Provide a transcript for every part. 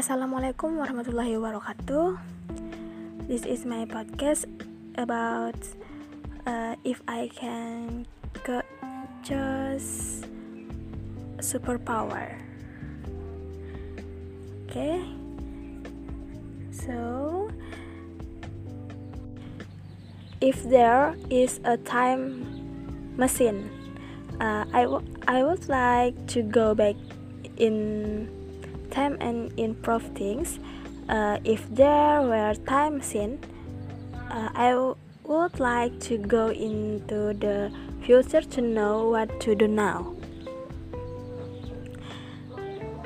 Assalamualaikum warahmatullahi wabarakatuh. This is my podcast about uh, if I can choose superpower. Okay, so if there is a time machine, uh, I, I would like to go back in time and improve things. Uh, if there were time machine, uh, I would like to go into the future to know what to do now.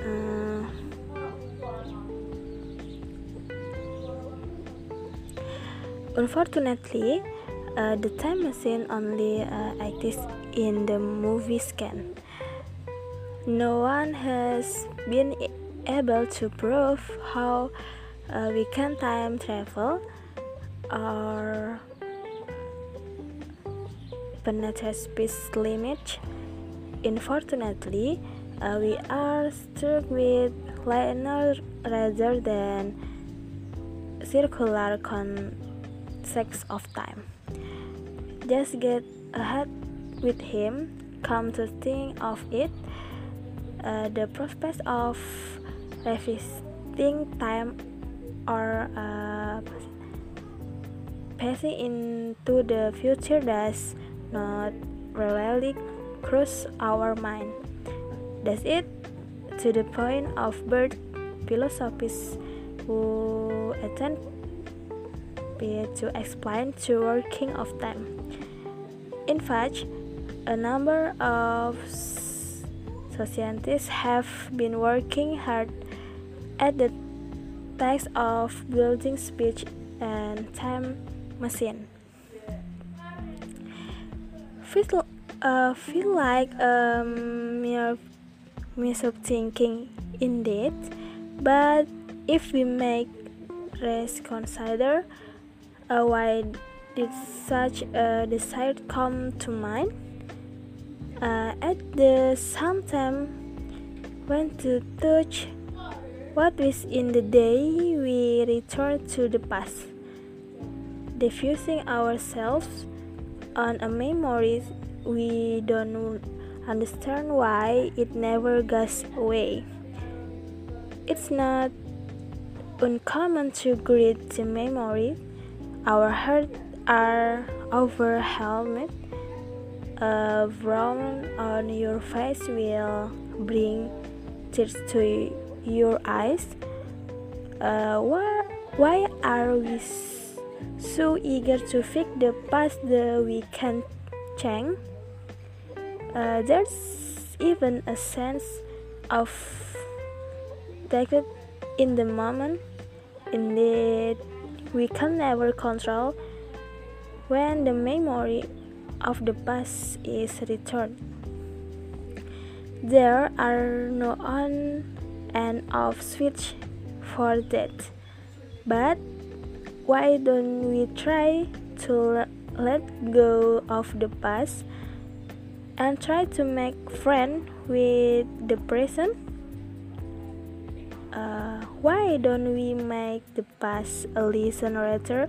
Uh, unfortunately, uh, the time machine only uh, exists in the movie scan. No one has been able to prove how uh, we can time travel or penetrate speed limit. Unfortunately, uh, we are stuck with linear rather than circular concepts of time. Just get ahead with him. Come to think of it, uh, the prospect of revisiting time or uh, passing into the future does not really cross our mind. Does it? To the point of birth philosophies who attempt to explain the working of time. In fact, a number of scientists have been working hard at the task of building speech and time machine. Feel, uh, feel like a um, mere miss of thinking indeed, but if we make rest consider uh, why did such a desire come to mind? Uh, at the same time, when to touch what is in the day we return to the past, diffusing ourselves on a memory we don't understand why it never goes away. It's not uncommon to greet the memory. Our hearts are overwhelmed. A frown on your face will bring tears to you your eyes. Uh, why, why are we so eager to fix the past that we can't change? Uh, there's even a sense of that in the moment. Indeed, we can never control when the memory of the past is returned. There are no on and off switch for that. But why don't we try to let go of the past and try to make friends with the present? Uh, why don't we make the past a lesson rather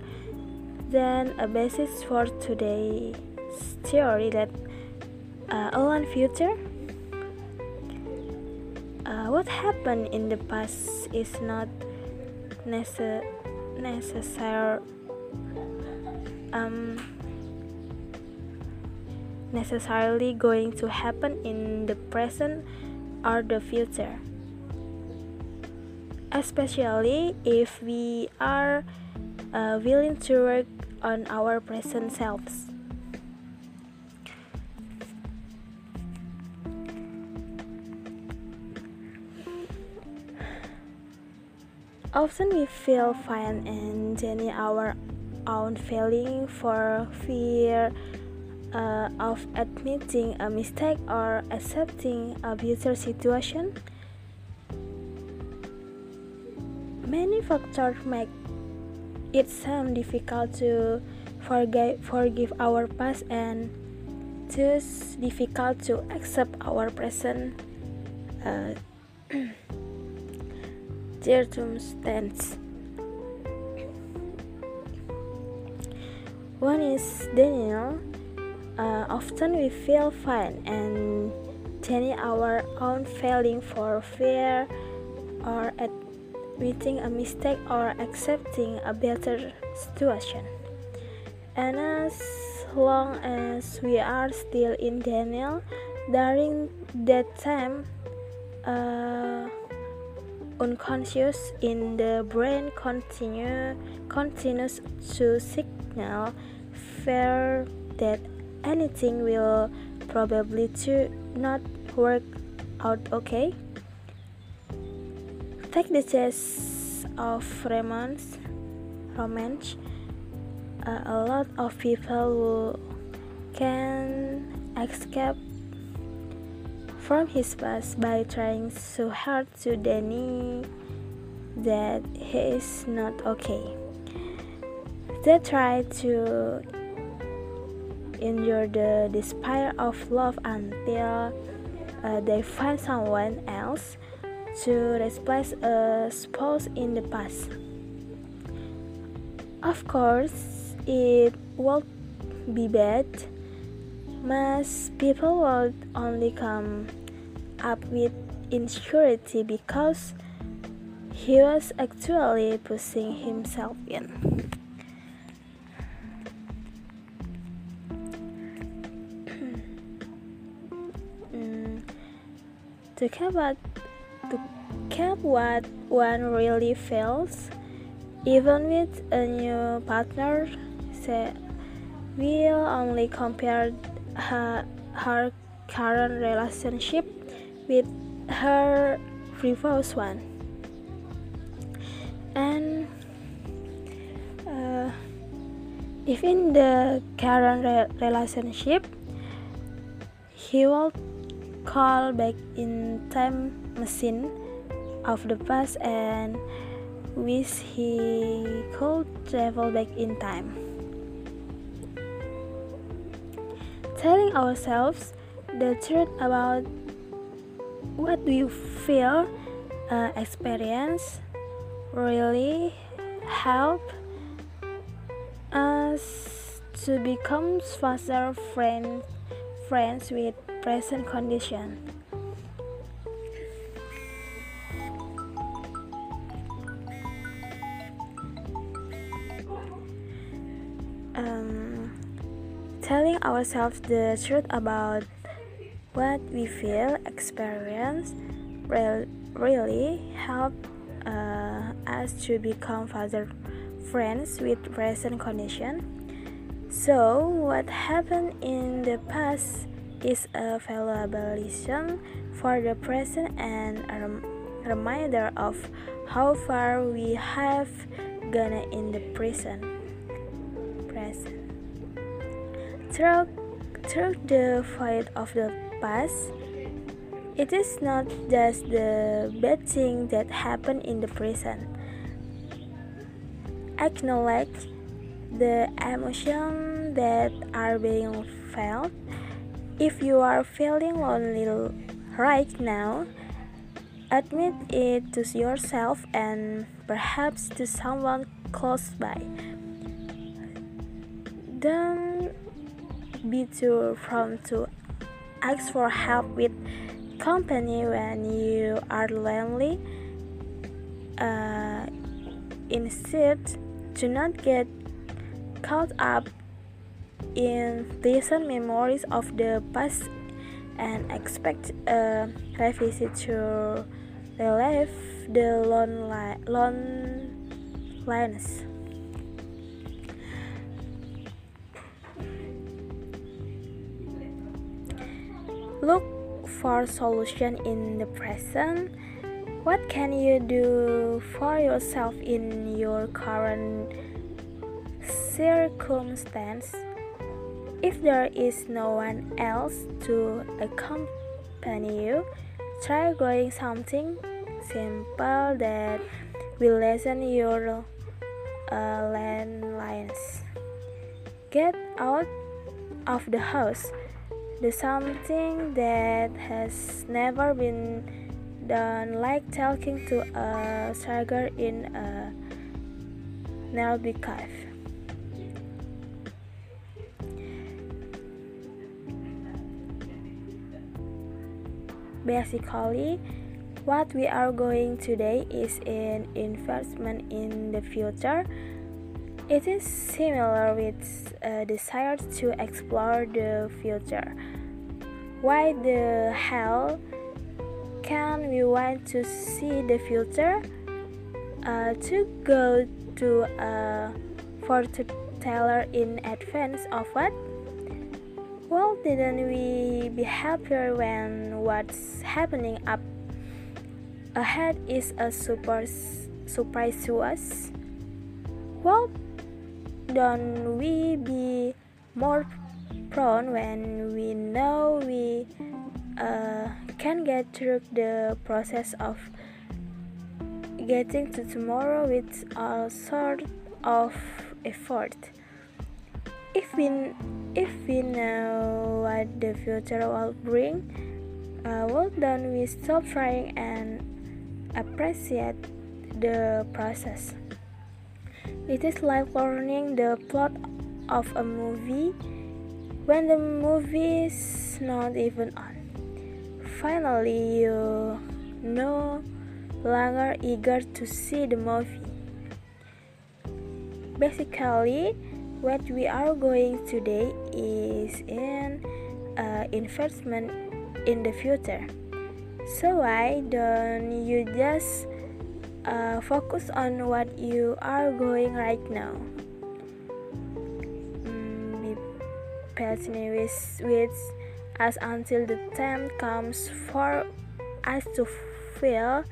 than a basis for today's theory that uh, a future? Uh, what happened in the past is not nece- necessary um, necessarily going to happen in the present or the future. Especially if we are uh, willing to work on our present selves Often we feel fine and deny our own feeling for fear uh, of admitting a mistake or accepting a future situation. Many factors make it seem difficult to forgive, forgive our past and thus difficult to accept our present. Uh, circumstance. One is Daniel. Uh, often we feel fine and deny our own failing for fear or admitting a mistake or accepting a better situation. And as long as we are still in denial, during that time, uh, unconscious in the brain continue continues to signal fear that anything will probably to not work out okay. Take the case of romance. Romance. Uh, a lot of people who can escape from his past by trying so hard to deny that he is not okay. They try to endure the despair of love until uh, they find someone else to replace a spouse in the past. Of course, it won't be bad most people will only come up with insecurity because he was actually pushing himself in. to cap what to cap what one really feels, even with a new partner, say, will only compare her, her current relationship with her previous one. And uh, if in the current re relationship he will call back in time machine of the past and wish he could travel back in time ourselves the truth about what we feel uh, experience really help us to become faster friend, friends with present condition. Um, telling ourselves the truth about what we feel, experience, really help uh, us to become further friends with present condition. So, what happened in the past is a valuable lesson for the present and a reminder of how far we have gone in the. Present. Through, through the fight of the past, it is not just the bad thing that happen in the present. Acknowledge the emotions that are being felt. If you are feeling lonely right now, admit it to yourself and perhaps to someone close by. Don't be too prone to ask for help with company when you are lonely. Uh, instead, do not get caught up in distant memories of the past and expect a revisit to relieve the lonely, loneliness. Look for solution in the present. What can you do for yourself in your current circumstance? If there is no one else to accompany you, try going something simple that will lessen your uh, landlines. Get out of the house do something that has never been don't like talking to a stranger in a nearby cave. Basically, what we are going today is an investment in the future. It is similar with a desire to explore the future. Why the hell can we want to see the future? Uh, to go to a fortune teller in advance of what? Well, didn't we be happier when what's happening up ahead is a super surprise to us? Well, don't we be more prone when we know we uh, can get through the process of getting to tomorrow with all sort of effort? if we if we know what the future will bring uh, well then we stop trying and appreciate the process it is like learning the plot of a movie when the movie is not even on. Finally you no longer eager to see the movie. Basically what we are going today is in uh, investment in the future. So why don't you just uh, focus on what you are going right now mm, be patient with, with us until the time comes for us to feel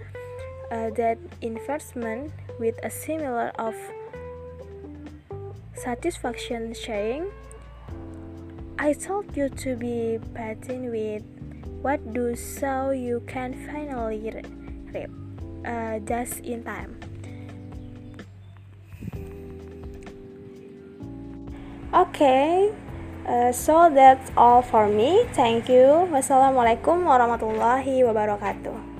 uh, that investment with a similar of satisfaction sharing. I told you to be patient with what do so you can finally reap uh, just in time. Okay, uh, so that's all for me. Thank you. Wassalamualaikum warahmatullahi wabarakatuh.